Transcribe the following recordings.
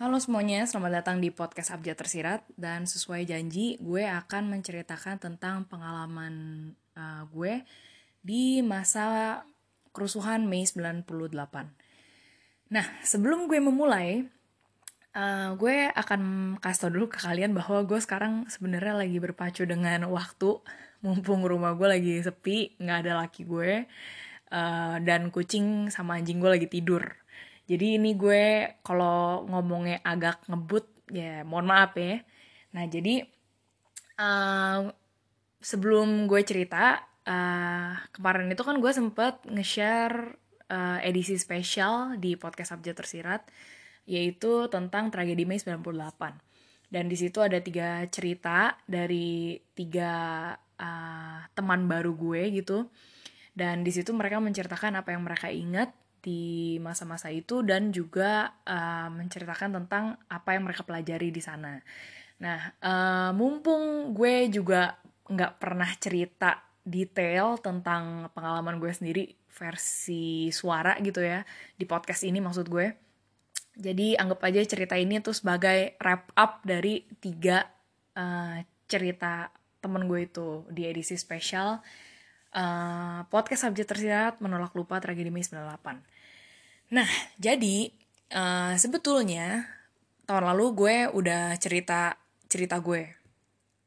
Halo semuanya, selamat datang di podcast Abjad Tersirat. Dan sesuai janji gue akan menceritakan tentang pengalaman uh, gue di masa kerusuhan Mei 98. Nah, sebelum gue memulai, uh, gue akan kasih tau dulu ke kalian bahwa gue sekarang sebenarnya lagi berpacu dengan waktu, mumpung rumah gue lagi sepi, nggak ada laki gue, uh, dan kucing sama anjing gue lagi tidur jadi ini gue kalau ngomongnya agak ngebut ya mohon maaf ya. Nah jadi uh, sebelum gue cerita uh, kemarin itu kan gue sempet nge-share uh, edisi spesial di podcast Abjad Tersirat yaitu tentang tragedi Mei 98. Dan di situ ada tiga cerita dari tiga uh, teman baru gue gitu. Dan di situ mereka menceritakan apa yang mereka ingat di masa-masa itu dan juga uh, menceritakan tentang apa yang mereka pelajari di sana. Nah, uh, mumpung gue juga nggak pernah cerita detail tentang pengalaman gue sendiri versi suara gitu ya di podcast ini maksud gue. Jadi anggap aja cerita ini tuh sebagai wrap up dari tiga uh, cerita temen gue itu di edisi spesial uh, podcast subjek tersirat menolak lupa tragedi Mei 98. Nah, jadi uh, sebetulnya tahun lalu gue udah cerita cerita gue.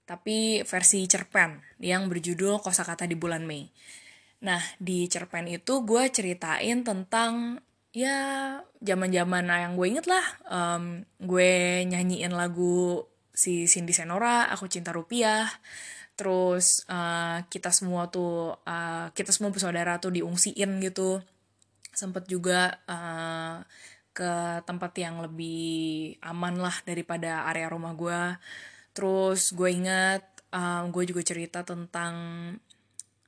Tapi versi cerpen yang berjudul Kosakata di bulan Mei. Nah, di cerpen itu gue ceritain tentang ya zaman-zaman yang gue inget lah. Um, gue nyanyiin lagu si Cindy Senora, Aku Cinta Rupiah terus uh, kita semua tuh uh, kita semua bersaudara tuh diungsiin gitu. Sempet juga uh, ke tempat yang lebih aman lah daripada area rumah gue terus gue ingat um, gue juga cerita tentang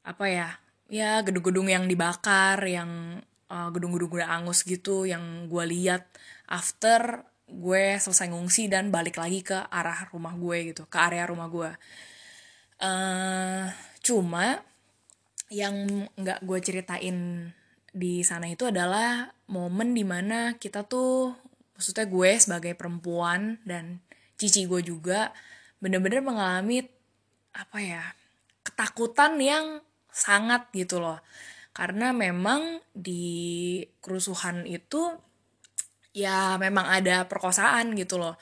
apa ya ya gedung-gedung yang dibakar yang uh, gedung-gedung udah angus gitu yang gue lihat. After gue selesai ngungsi dan balik lagi ke arah rumah gue gitu ke area rumah gue Uh, cuma yang nggak gue ceritain di sana itu adalah momen di mana kita tuh maksudnya gue sebagai perempuan dan cici gue juga bener-bener mengalami apa ya ketakutan yang sangat gitu loh. Karena memang di kerusuhan itu ya memang ada perkosaan gitu loh.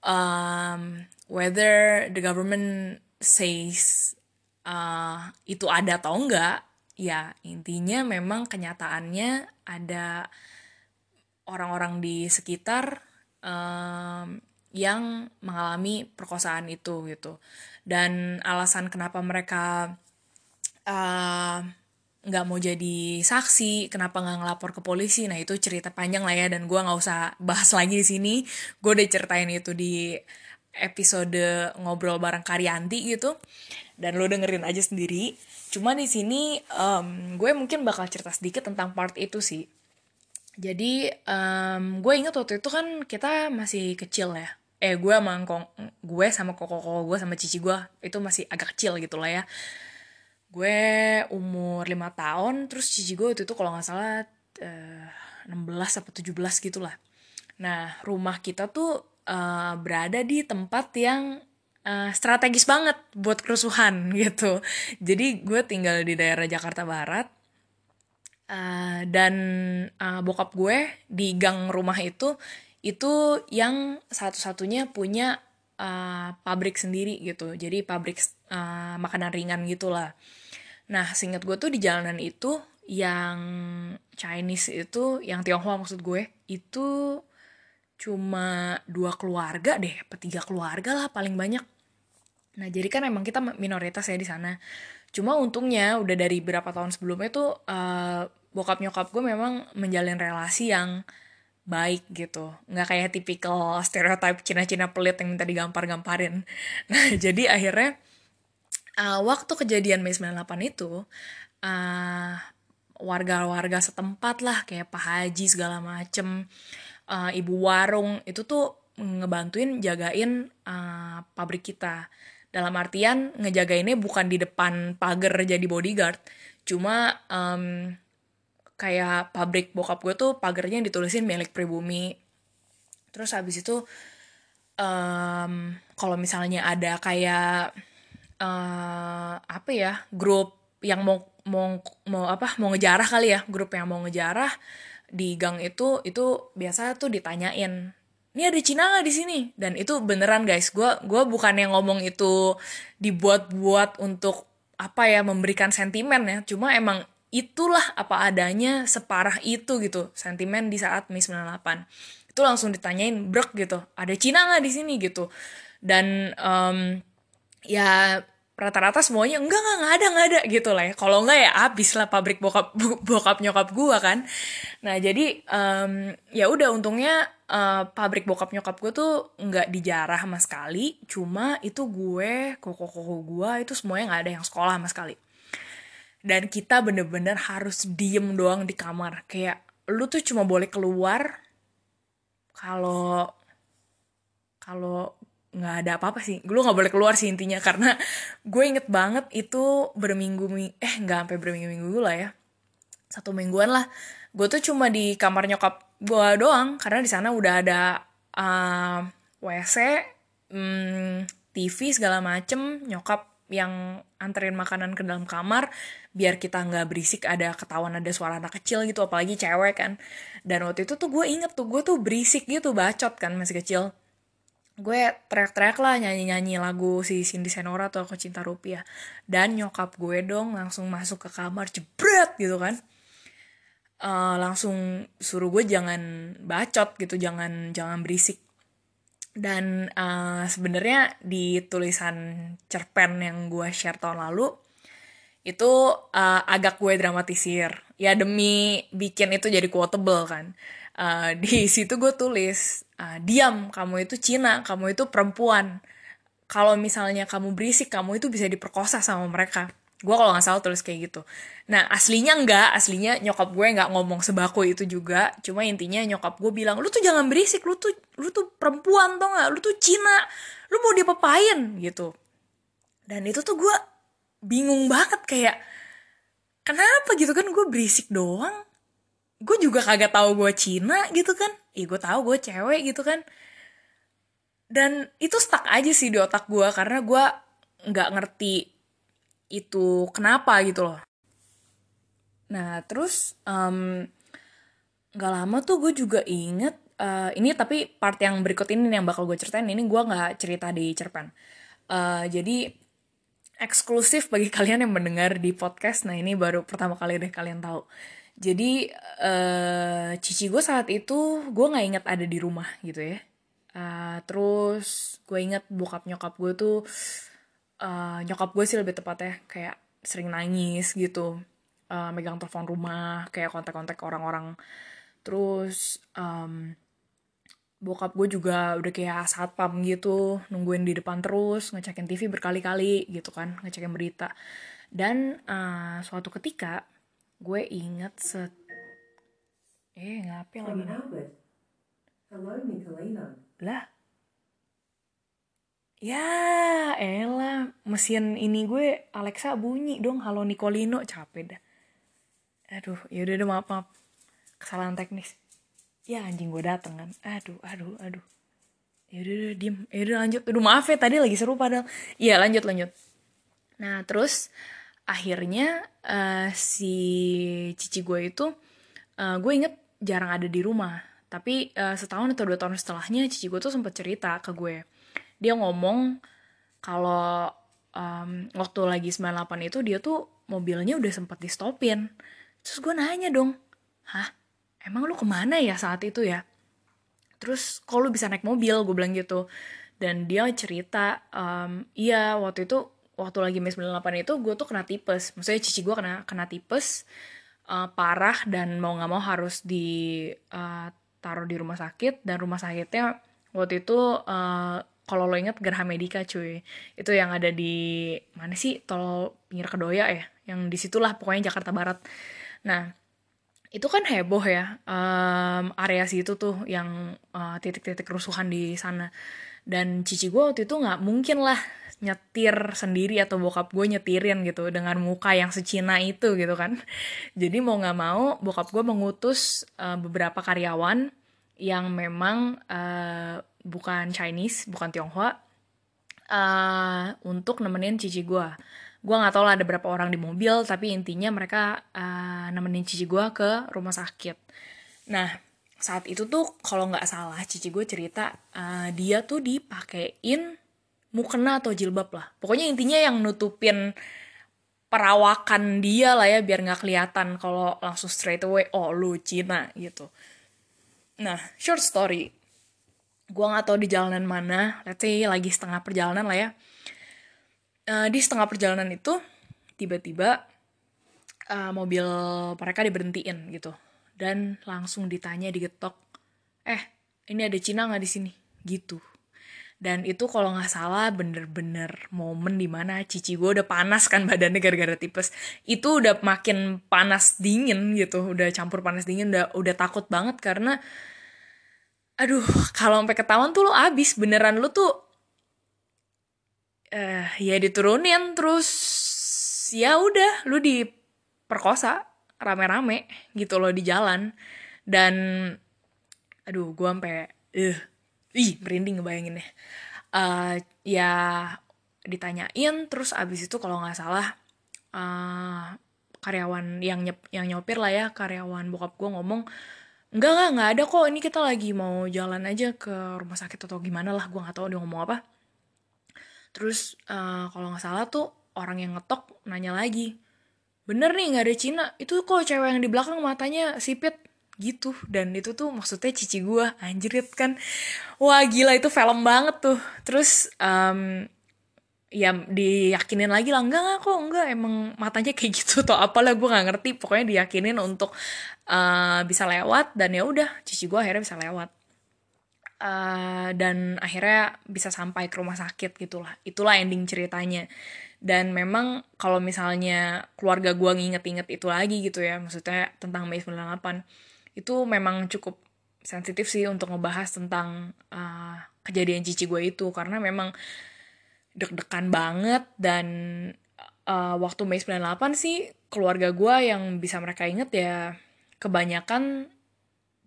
Um, whether the government says uh, itu ada atau enggak ya intinya memang kenyataannya ada orang-orang di sekitar um, yang mengalami perkosaan itu gitu. Dan alasan kenapa mereka uh, nggak uh, mau jadi saksi, kenapa nggak ngelapor ke polisi, nah itu cerita panjang lah ya dan gue nggak usah bahas lagi di sini, gue udah ceritain itu di episode ngobrol bareng Karyanti gitu dan lo dengerin aja sendiri. Cuma di sini um, gue mungkin bakal cerita sedikit tentang part itu sih. Jadi um, gue inget waktu itu kan kita masih kecil ya. Eh gue sama kong gue sama koko koko gue sama cici gue itu masih agak kecil gitu lah ya. Gue umur lima tahun terus cici gue waktu itu kalau nggak salah uh, 16 atau 17 gitu lah nah rumah kita tuh uh, berada di tempat yang uh, strategis banget buat kerusuhan gitu. Jadi gue tinggal di daerah Jakarta Barat uh, dan uh, bokap gue di gang rumah itu itu yang satu-satunya punya uh, pabrik sendiri gitu. Jadi pabrik uh, makanan ringan gitulah. Nah, singkat gue tuh di jalanan itu yang Chinese itu, yang Tionghoa maksud gue, itu cuma dua keluarga deh, tiga keluarga lah paling banyak. Nah jadi kan emang kita minoritas ya di sana. Cuma untungnya udah dari berapa tahun sebelumnya tuh uh, bokap nyokap gue memang menjalin relasi yang baik gitu nggak kayak tipikal stereotip Cina-Cina pelit yang minta digampar-gamparin nah jadi akhirnya uh, waktu kejadian Mei 98 itu uh, warga-warga setempat lah kayak Pak Haji segala macem uh, ibu warung itu tuh ngebantuin jagain uh, pabrik kita. Dalam artian ngejagainnya bukan di depan pagar jadi bodyguard cuma um, kayak pabrik bokap gue tuh pagarnya ditulisin milik pribumi. Terus habis itu um, kalau misalnya ada kayak uh, apa ya grup yang mau mau mau apa mau ngejarah kali ya grup yang mau ngejarah di gang itu itu biasa tuh ditanyain ini ada Cina nggak di sini? Dan itu beneran guys. Gue gue bukan yang ngomong itu dibuat-buat untuk apa ya memberikan sentimen ya. Cuma emang itulah apa adanya separah itu gitu sentimen di saat Mei 98 itu langsung ditanyain brek gitu ada Cina nggak di sini? gitu. Dan um, ya rata-rata semuanya enggak enggak enggak ada enggak ada gitu lah ya. Kalau enggak ya abis lah pabrik bokap bokap nyokap gua kan. Nah jadi um, ya udah untungnya uh, pabrik bokap nyokap gue tuh nggak dijarah sama sekali. Cuma itu gue koko koko gue itu semuanya nggak ada yang sekolah sama sekali. Dan kita bener-bener harus diem doang di kamar. Kayak lu tuh cuma boleh keluar kalau kalau nggak ada apa-apa sih. Gue nggak boleh keluar sih intinya karena gue inget banget itu berminggu eh nggak sampai berminggu-minggu lah ya. Satu mingguan lah. Gue tuh cuma di kamar nyokap gue doang karena di sana udah ada uh, wc um, tv segala macem. Nyokap yang anterin makanan ke dalam kamar biar kita nggak berisik ada ketahuan ada suara anak kecil gitu apalagi cewek kan. Dan waktu itu tuh gue inget tuh gue tuh berisik gitu bacot kan masih kecil gue teriak-teriak lah nyanyi-nyanyi lagu si Cindy Senora atau Aku Cinta Rupiah. Dan nyokap gue dong langsung masuk ke kamar jebret gitu kan. Uh, langsung suruh gue jangan bacot gitu jangan jangan berisik. Dan uh, sebenarnya di tulisan cerpen yang gue share tahun lalu itu uh, agak gue dramatisir. Ya demi bikin itu jadi quotable kan uh, di situ gue tulis uh, diam kamu itu Cina kamu itu perempuan. Kalau misalnya kamu berisik kamu itu bisa diperkosa sama mereka. Gue kalau nggak salah tulis kayak gitu. Nah aslinya enggak aslinya nyokap gue nggak ngomong sebako itu juga. Cuma intinya nyokap gue bilang lu tuh jangan berisik lu tuh lu tuh perempuan tau nggak? Lu tuh Cina. Lu mau diapain gitu. Dan itu tuh gue bingung banget kayak kenapa gitu? Kan gue berisik doang gue juga kagak tahu gue Cina gitu kan. Ih gue tahu gue cewek gitu kan. Dan itu stuck aja sih di otak gue karena gue nggak ngerti itu kenapa gitu loh. Nah terus um, nggak lama tuh gue juga inget uh, ini tapi part yang berikut ini yang bakal gue ceritain ini gue nggak cerita di cerpen. Uh, jadi eksklusif bagi kalian yang mendengar di podcast. Nah ini baru pertama kali deh kalian tahu jadi uh, cici gue saat itu gue nggak inget ada di rumah gitu ya. Uh, terus gue inget bokap nyokap gue tuh uh, nyokap gue sih lebih tepatnya kayak sering nangis gitu. Uh, megang telepon rumah kayak kontak-kontak orang-orang. Terus um, bokap gue juga udah kayak satpam gitu nungguin di depan terus ngecekin TV berkali-kali gitu kan ngecekin berita. Dan uh, suatu ketika gue inget set eh ngapain lagi? Nih Hello lah. Ya elah mesin ini gue Alexa bunyi dong. Halo Nicolino. Capek dah. Aduh yaudah udah maaf maaf. Kesalahan teknis. Ya anjing gue dateng kan. Aduh aduh aduh. Yaudah udah diem. Yaudah lanjut. Aduh maaf ya tadi lagi seru padahal. Iya lanjut lanjut. Nah terus akhirnya uh, si cici gue itu uh, gue inget jarang ada di rumah. Tapi uh, setahun atau dua tahun setelahnya cici gue tuh sempet cerita ke gue. Dia ngomong kalau um, waktu lagi 98 itu dia tuh mobilnya udah sempet di stopin terus gue nanya dong hah emang lu ke mana ya saat itu ya? Terus kok lu bisa naik mobil? gue bilang gitu. Dan dia cerita um, iya waktu itu waktu lagi Mei 98 itu gue tuh kena tipes. Maksudnya cici gue kena kena tipes uh, parah dan mau nggak mau harus di uh, taruh di rumah sakit. Dan rumah sakitnya waktu itu uh, kalau lo inget Gerha Medica cuy. Itu yang ada di mana sih? Tol pinggir Kedoya ya? Yang di situlah pokoknya Jakarta Barat. Nah itu kan heboh ya um, area situ tuh yang titik-titik uh, kerusuhan di sana dan cici gue waktu itu nggak mungkin lah nyetir sendiri atau bokap gue nyetirin gitu dengan muka yang secina itu gitu kan jadi mau nggak mau bokap gue mengutus uh, beberapa karyawan yang memang uh, bukan Chinese, bukan Tionghoa, uh, untuk nemenin cici gue. Gue nggak tahu lah ada berapa orang di mobil, tapi intinya mereka uh, nemenin cici gue ke rumah sakit. Nah, saat itu tuh kalau nggak salah cici gue cerita uh, dia tuh dipakein mukena atau jilbab lah. Pokoknya intinya yang nutupin perawakan dia lah ya biar nggak kelihatan kalau langsung straight away oh lu Cina gitu. Nah short story, gue nggak tahu di jalanan mana, let's say lagi setengah perjalanan lah ya. Uh, di setengah perjalanan itu tiba-tiba uh, mobil mereka diberhentiin gitu dan langsung ditanya digetok, eh ini ada Cina nggak di sini? Gitu. Dan itu kalau nggak salah bener-bener momen di mana cici gue udah panas kan badannya gara-gara tipes. Itu udah makin panas dingin gitu udah campur panas dingin udah udah takut banget karena aduh kalau sampai ketahuan tuh lo abis beneran lo tuh eh uh, ya diturunin terus ya udah lu diperkosa rame-rame gitu loh di jalan. Dan aduh gue sampai eh uh, ih merinding ngebayangin deh uh, ya ditanyain terus abis itu kalau nggak salah uh, karyawan yang nyep, yang nyopir lah ya karyawan bokap gue ngomong enggak enggak nggak ada kok ini kita lagi mau jalan aja ke rumah sakit atau gimana lah gue nggak tahu dia ngomong apa. Terus uh, kalau nggak salah tuh orang yang ngetok nanya lagi bener nih nggak ada Cina. Itu kok cewek yang di belakang matanya sipit. Gitu. Dan itu tuh maksudnya cici gue anjrit kan. Wah gila itu film banget tuh. Terus um, ya diyakinin lagi lah enggak kok enggak. Emang matanya kayak gitu atau apalah gue nggak ngerti. Pokoknya diyakinin untuk uh, bisa lewat dan ya udah cici gue akhirnya bisa lewat. Uh, dan akhirnya bisa sampai ke rumah sakit gitulah. Itulah ending ceritanya dan memang kalau misalnya keluarga gue nginget-inget itu lagi gitu ya maksudnya tentang Mei 98 itu memang cukup sensitif sih untuk ngebahas tentang uh, kejadian cici gue itu. Karena memang deg-degan banget dan uh, waktu Mei 98 sih keluarga gue yang bisa mereka inget ya kebanyakan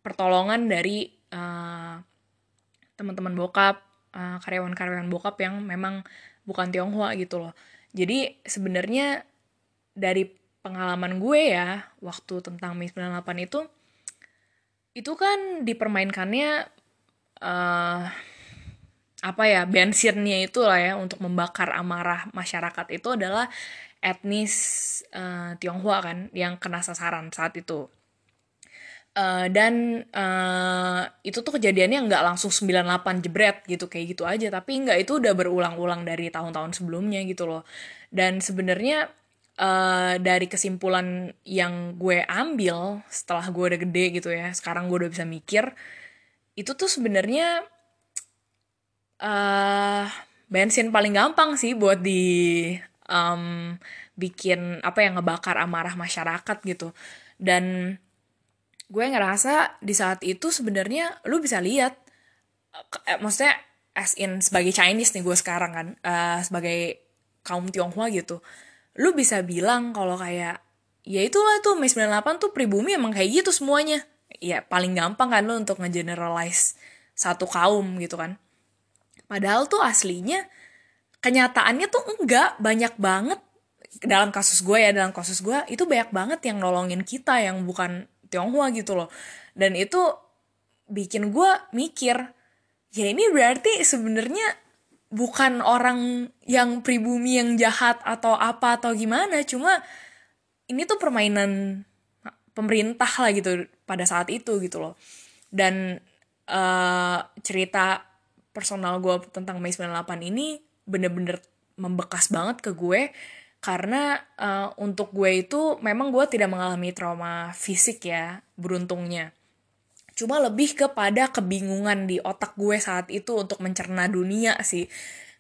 pertolongan dari uh, teman-teman bokap uh, karyawan-karyawan bokap yang memang bukan Tionghoa gitu loh jadi sebenarnya dari pengalaman gue ya waktu tentang Mei 98 itu itu kan dipermainkannya uh, apa ya bensinnya itu lah ya untuk membakar amarah masyarakat itu adalah etnis uh, Tionghoa kan yang kena sasaran saat itu uh, dan uh, itu tuh kejadiannya nggak langsung 98 jebret gitu kayak gitu aja. Tapi nggak itu udah berulang-ulang dari tahun-tahun sebelumnya gitu loh. Dan sebenarnya uh, dari kesimpulan yang gue ambil setelah gue udah gede gitu ya sekarang gue udah bisa mikir itu tuh sebenarnya uh, bensin paling gampang sih buat di um, bikin apa yang ngebakar amarah masyarakat gitu. Dan gue ngerasa di saat itu sebenarnya lu bisa lihat eh, maksudnya as in sebagai Chinese nih gue sekarang kan uh, sebagai kaum Tionghoa gitu. Lu bisa bilang kalau kayak ya itulah tuh Mei 98 tuh pribumi emang kayak gitu semuanya. Ya paling gampang kan lu untuk ngegeneralize satu kaum gitu kan. Padahal tuh aslinya kenyataannya tuh enggak banyak banget. Dalam kasus gue ya dalam kasus gue itu banyak banget yang nolongin kita yang bukan Tionghoa gitu loh. Dan itu bikin gue mikir ya ini berarti sebenarnya bukan orang yang pribumi yang jahat atau apa atau gimana cuma ini tuh permainan pemerintah lah gitu pada saat itu gitu loh. Dan uh, cerita personal gue tentang Mei 98 ini bener-bener membekas banget ke gue karena uh, untuk gue itu memang gue tidak mengalami trauma fisik ya beruntungnya. Cuma lebih kepada kebingungan di otak gue saat itu untuk mencerna dunia sih.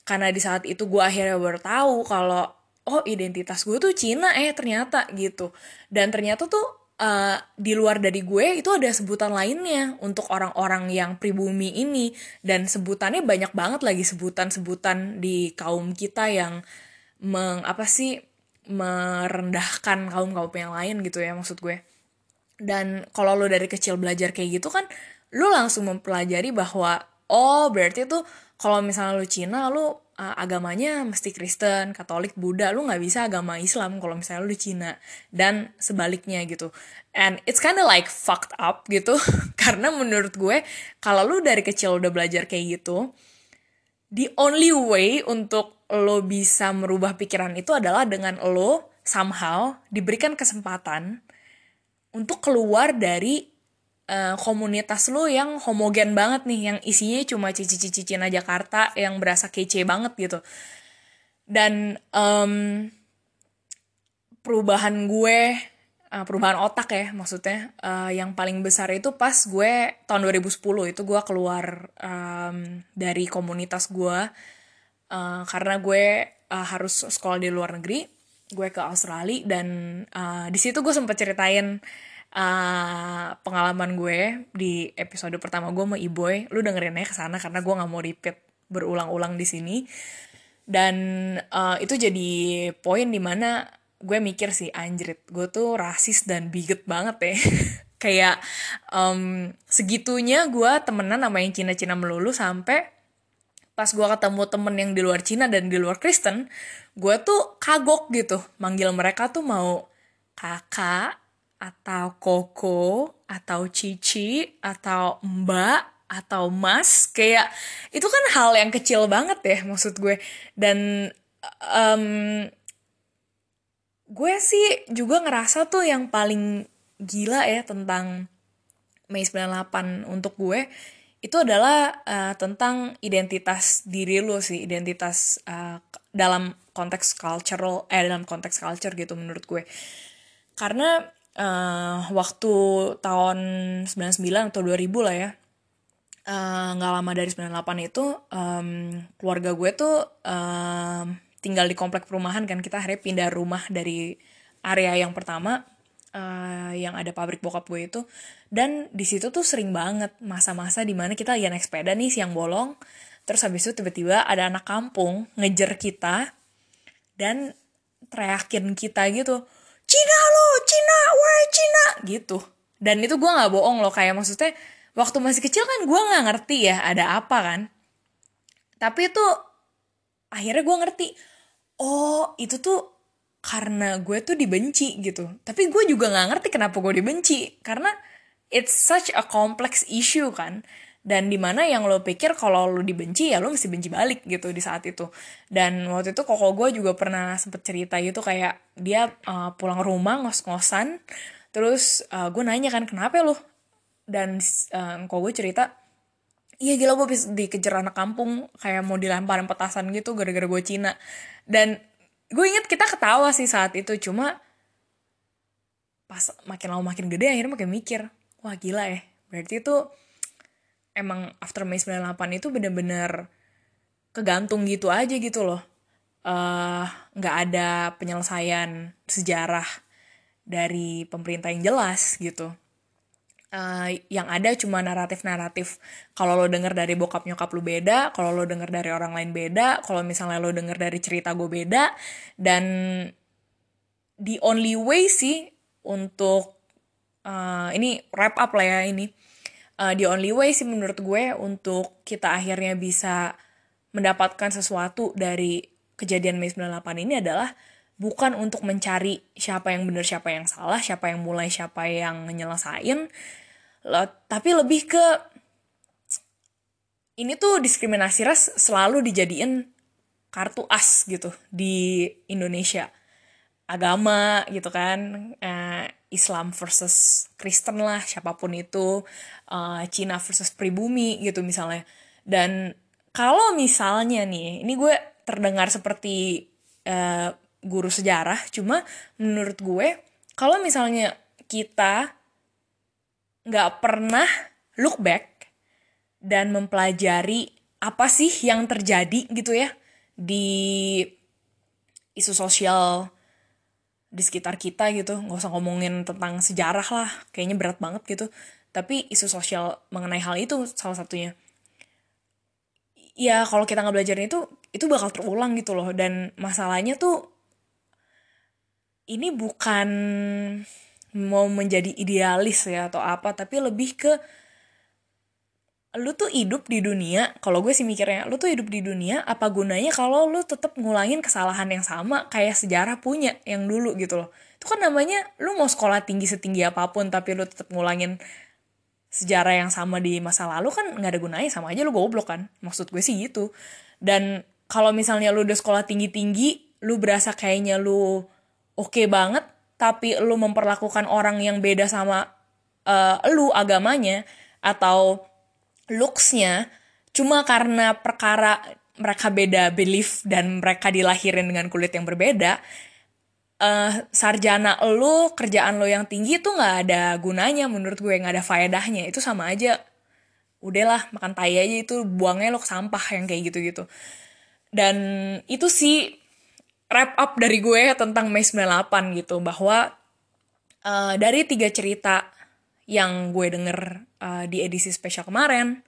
Karena di saat itu gue akhirnya baru tahu kalau oh identitas gue tuh Cina eh ternyata gitu. Dan ternyata tuh uh, di luar dari gue itu ada sebutan lainnya untuk orang-orang yang pribumi ini. Dan sebutannya banyak banget lagi sebutan-sebutan di kaum kita yang meng apa sih merendahkan kaum kaum yang lain gitu ya maksud gue dan kalau lo dari kecil belajar kayak gitu kan lu langsung mempelajari bahwa oh berarti tuh kalau misalnya lu Cina lu uh, agamanya mesti Kristen, Katolik, Buddha, lu nggak bisa agama Islam kalau misalnya lu di Cina dan sebaliknya gitu. And it's kinda like fucked up gitu karena menurut gue kalau lu dari kecil udah belajar kayak gitu, the only way untuk lo bisa merubah pikiran itu adalah dengan lo somehow diberikan kesempatan untuk keluar dari uh, komunitas lu yang homogen banget nih yang isinya cuma cici-cici Cina Jakarta yang berasa kece banget gitu. Dan um, perubahan gue uh, perubahan otak ya maksudnya uh, yang paling besar itu pas gue tahun 2010 itu gue keluar um, dari komunitas gue uh, karena gue uh, harus sekolah di luar negeri gue ke Australia dan uh, di situ gue sempet ceritain uh, pengalaman gue di episode pertama gue sama Iboy lu dengerin aja ke sana karena gue nggak mau repeat berulang-ulang di sini. Dan uh, itu jadi poin di mana gue mikir sih anjrit gue tuh rasis dan bigot banget ya. Kayak um, segitunya gue temenan sama yang Cina-Cina melulu sampai pas gue ketemu temen yang di luar Cina dan di luar Kristen gue tuh kagok gitu. Manggil mereka tuh mau kakak atau koko atau cici atau mbak atau mas. Kayak itu kan hal yang kecil banget ya maksud gue. Dan um, gue sih juga ngerasa tuh yang paling gila ya tentang Mei 98 untuk gue itu adalah uh, tentang identitas diri lo sih identitas uh, dalam konteks cultural eh dalam konteks culture gitu menurut gue. Karena uh, waktu tahun 99 atau 2000 lah ya nggak uh, lama dari 98 itu um, keluarga gue tuh um, tinggal di komplek perumahan kan kita akhirnya pindah rumah dari area yang pertama uh, yang ada pabrik bokap gue itu dan di situ tuh sering banget masa-masa di mana kita lagi naik sepeda nih siang bolong terus habis itu tiba-tiba ada anak kampung ngejer kita dan teriakin kita gitu Cina lo, Cina, why Cina gitu. Dan itu gue nggak bohong loh kayak maksudnya waktu masih kecil kan gue nggak ngerti ya ada apa kan. Tapi itu akhirnya gue ngerti, oh itu tuh karena gue tuh dibenci gitu. Tapi gue juga nggak ngerti kenapa gue dibenci. Karena it's such a complex issue kan. Dan di mana yang lo pikir kalau lo dibenci ya lo mesti benci balik gitu di saat itu. Dan waktu itu koko gue juga pernah sempet cerita gitu kayak dia uh, pulang rumah ngos-ngosan. Terus uh, gue nanya kan kenapa lo? Dan uh, koko gue cerita iya gila gue dikejar anak kampung kayak mau dilemparin petasan gitu gara-gara gue Cina. Dan gue inget kita ketawa sih saat itu cuma pas makin lama makin gede akhirnya makin mikir wah gila ya. Berarti itu emang after May 98 itu bener-bener kegantung gitu aja gitu loh. Eh, nggak uh, ada penyelesaian sejarah dari pemerintah yang jelas gitu uh, yang ada cuma naratif-naratif. Kalau lo denger dari bokap nyokap lu beda kalau lo denger dari orang lain beda kalau misalnya lo denger dari cerita gue beda dan the only way sih untuk uh, ini wrap up lah ya ini. Uh, the only way sih menurut gue untuk kita akhirnya bisa mendapatkan sesuatu dari kejadian Mei 98 ini adalah bukan untuk mencari siapa yang benar siapa yang salah siapa yang mulai siapa yang nyelesain. Tapi lebih ke ini tuh diskriminasi ras selalu dijadiin kartu as gitu di Indonesia. Agama gitu kan uh, Islam versus Kristen lah siapa pun itu uh, Cina versus pribumi gitu misalnya. Dan kalau misalnya nih ini gue terdengar seperti uh, guru sejarah. Cuma menurut gue kalau misalnya kita nggak pernah look back dan mempelajari apa sih yang terjadi gitu ya di isu sosial di sekitar kita gitu. Nggak usah ngomongin tentang sejarah lah kayaknya berat banget gitu. Tapi isu sosial mengenai hal itu salah satunya. Ya kalau kita nggak belajar itu itu bakal terulang gitu loh. Dan masalahnya tuh ini bukan mau menjadi idealis ya atau apa tapi lebih ke lu tuh hidup di dunia kalau gue sih mikirnya lu tuh hidup di dunia apa gunanya kalau lu tetap ngulangin kesalahan yang sama kayak sejarah punya yang dulu gitu loh? Itu kan namanya lu mau sekolah tinggi setinggi apa pun tapi lu tetap ngulangin sejarah yang sama di masa lalu kan nggak ada gunanya sama aja lu goblok kan? Maksud gue sih gitu. Dan kalau misalnya lu udah sekolah tinggi tinggi lu berasa kayaknya lu oke okay banget tapi lu memperlakukan orang yang beda sama uh, lu agamanya atau looksnya cuma karena perkara mereka beda belief dan mereka dilahirin dengan kulit yang berbeda uh, sarjana lo kerjaan lo yang tinggi tuh nggak ada gunanya menurut gue nggak ada faedahnya. Itu sama aja. Udahlah makan tai aja itu buangnya lo ke sampah yang kayak gitu-gitu. Dan itu sih wrap up dari gue tentang Mei 98 gitu bahwa uh, dari tiga cerita yang gue denger uh, di edisi spesial kemarin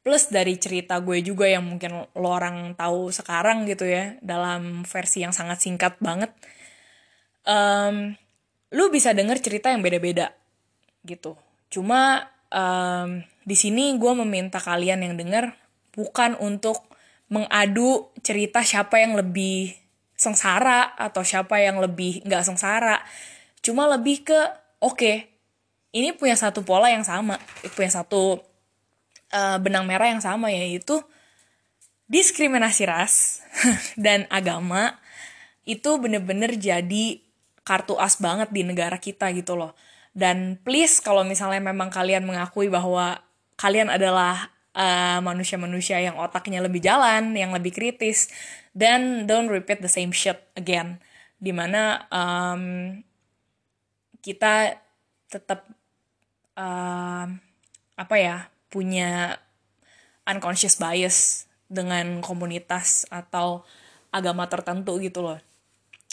plus dari cerita gue juga yang mungkin lo orang tahu sekarang gitu ya dalam versi yang sangat singkat banget um, lu bisa denger cerita yang beda-beda gitu. Cuma um, di sini gue meminta kalian yang denger bukan untuk mengadu cerita siapa yang lebih sengsara atau siapa yang lebih nggak sengsara cuma lebih ke oke okay, ini punya satu pola yang sama punya satu uh, benang merah yang sama yaitu diskriminasi ras dan agama itu bener-bener jadi kartu as banget di negara kita gitu loh. Dan please kalau misalnya memang kalian mengakui bahwa kalian adalah manusia eh, manusia-manusia yang otaknya lebih jalan, yang lebih kritis, then don't repeat the same shit again. Di mana um, kita tetap uh, apa ya punya unconscious bias dengan komunitas atau agama tertentu gitu loh.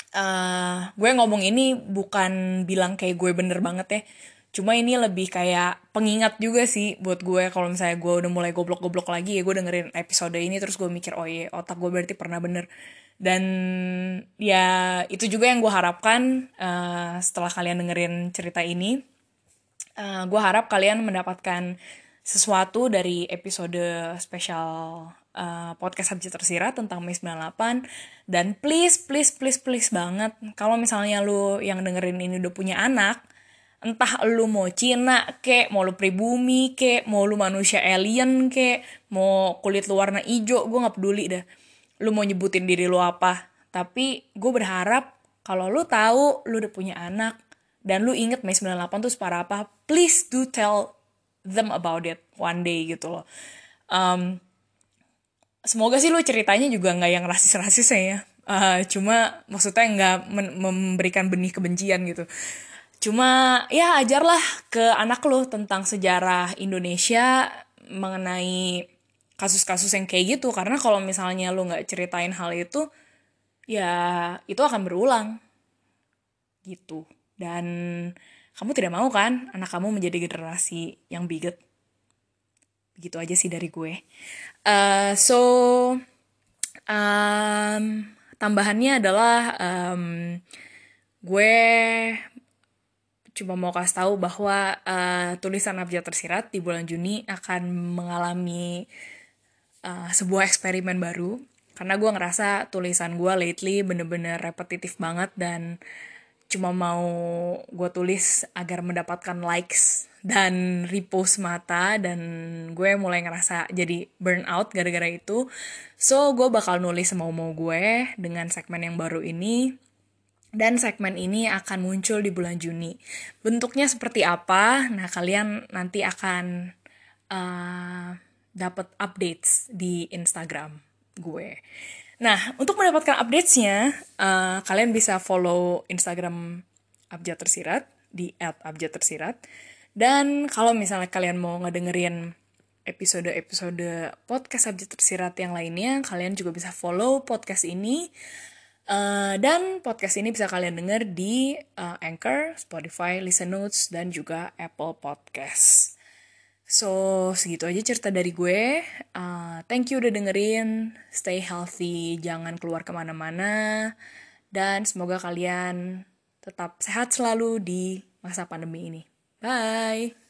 Uh, gue ngomong ini bukan bilang kayak gue bener banget ya. Cuma ini lebih kayak pengingat juga sih buat gue kalau misalnya gue udah mulai goblok-goblok lagi ya gue dengerin episode ini terus gue mikir oh iya otak gue berarti pernah bener. Dan ya itu juga yang gue harapkan uh, setelah kalian dengerin cerita ini. Uh, gue harap kalian mendapatkan sesuatu dari episode spesial uh, podcast Subjek Tersirat tentang Mei 98 dan please please please please banget kalau misalnya lu yang dengerin ini udah punya anak entah lu mau Cina kek mau lu pribumi kek mau lu manusia alien kek mau kulit lu warna hijau gue nggak peduli dah. Lu mau nyebutin diri lu apa. Tapi gue berharap kalau lu tahu lu udah punya anak dan lu inget Mei 98 tuh separah apa please do tell them about it one day gitu loh. Um, semoga sih lu ceritanya juga nggak yang rasis-rasis ya. Uh, cuma maksudnya nggak memberikan benih kebencian gitu cuma ya ajarlah ke anak lo tentang sejarah Indonesia mengenai kasus-kasus yang kayak gitu. Karena kalau misalnya lo nggak ceritain hal itu ya itu akan berulang. Gitu. Dan kamu tidak mau kan anak kamu menjadi generasi yang bigot begitu aja sih dari gue. Uh, so um, tambahannya adalah um, gue cuma mau kasih tahu bahwa uh, tulisan abjad tersirat di bulan Juni akan mengalami uh, sebuah eksperimen baru. Karena gue ngerasa tulisan gue lately bener-bener repetitif banget dan cuma mau gue tulis agar mendapatkan likes dan repost mata dan gue mulai ngerasa jadi burnout gara-gara itu. So gue bakal nulis mau-mau gue dengan segmen yang baru ini dan segmen ini akan muncul di bulan Juni bentuknya seperti apa nah kalian nanti akan uh, dapat updates di Instagram gue Nah, untuk mendapatkan updates-nya, uh, kalian bisa follow Instagram Abjad Tersirat di @abjadtersirat. Dan kalau misalnya kalian mau ngedengerin episode-episode podcast Abjad Tersirat yang lainnya, kalian juga bisa follow podcast ini. Uh, dan podcast ini bisa kalian denger di uh, Anchor, Spotify, Listen Notes, dan juga Apple Podcast. So, segitu aja cerita dari gue. Uh, thank you udah dengerin. Stay healthy, jangan keluar ke mana-mana. Dan semoga kalian tetap sehat selalu di masa pandemi ini. Bye!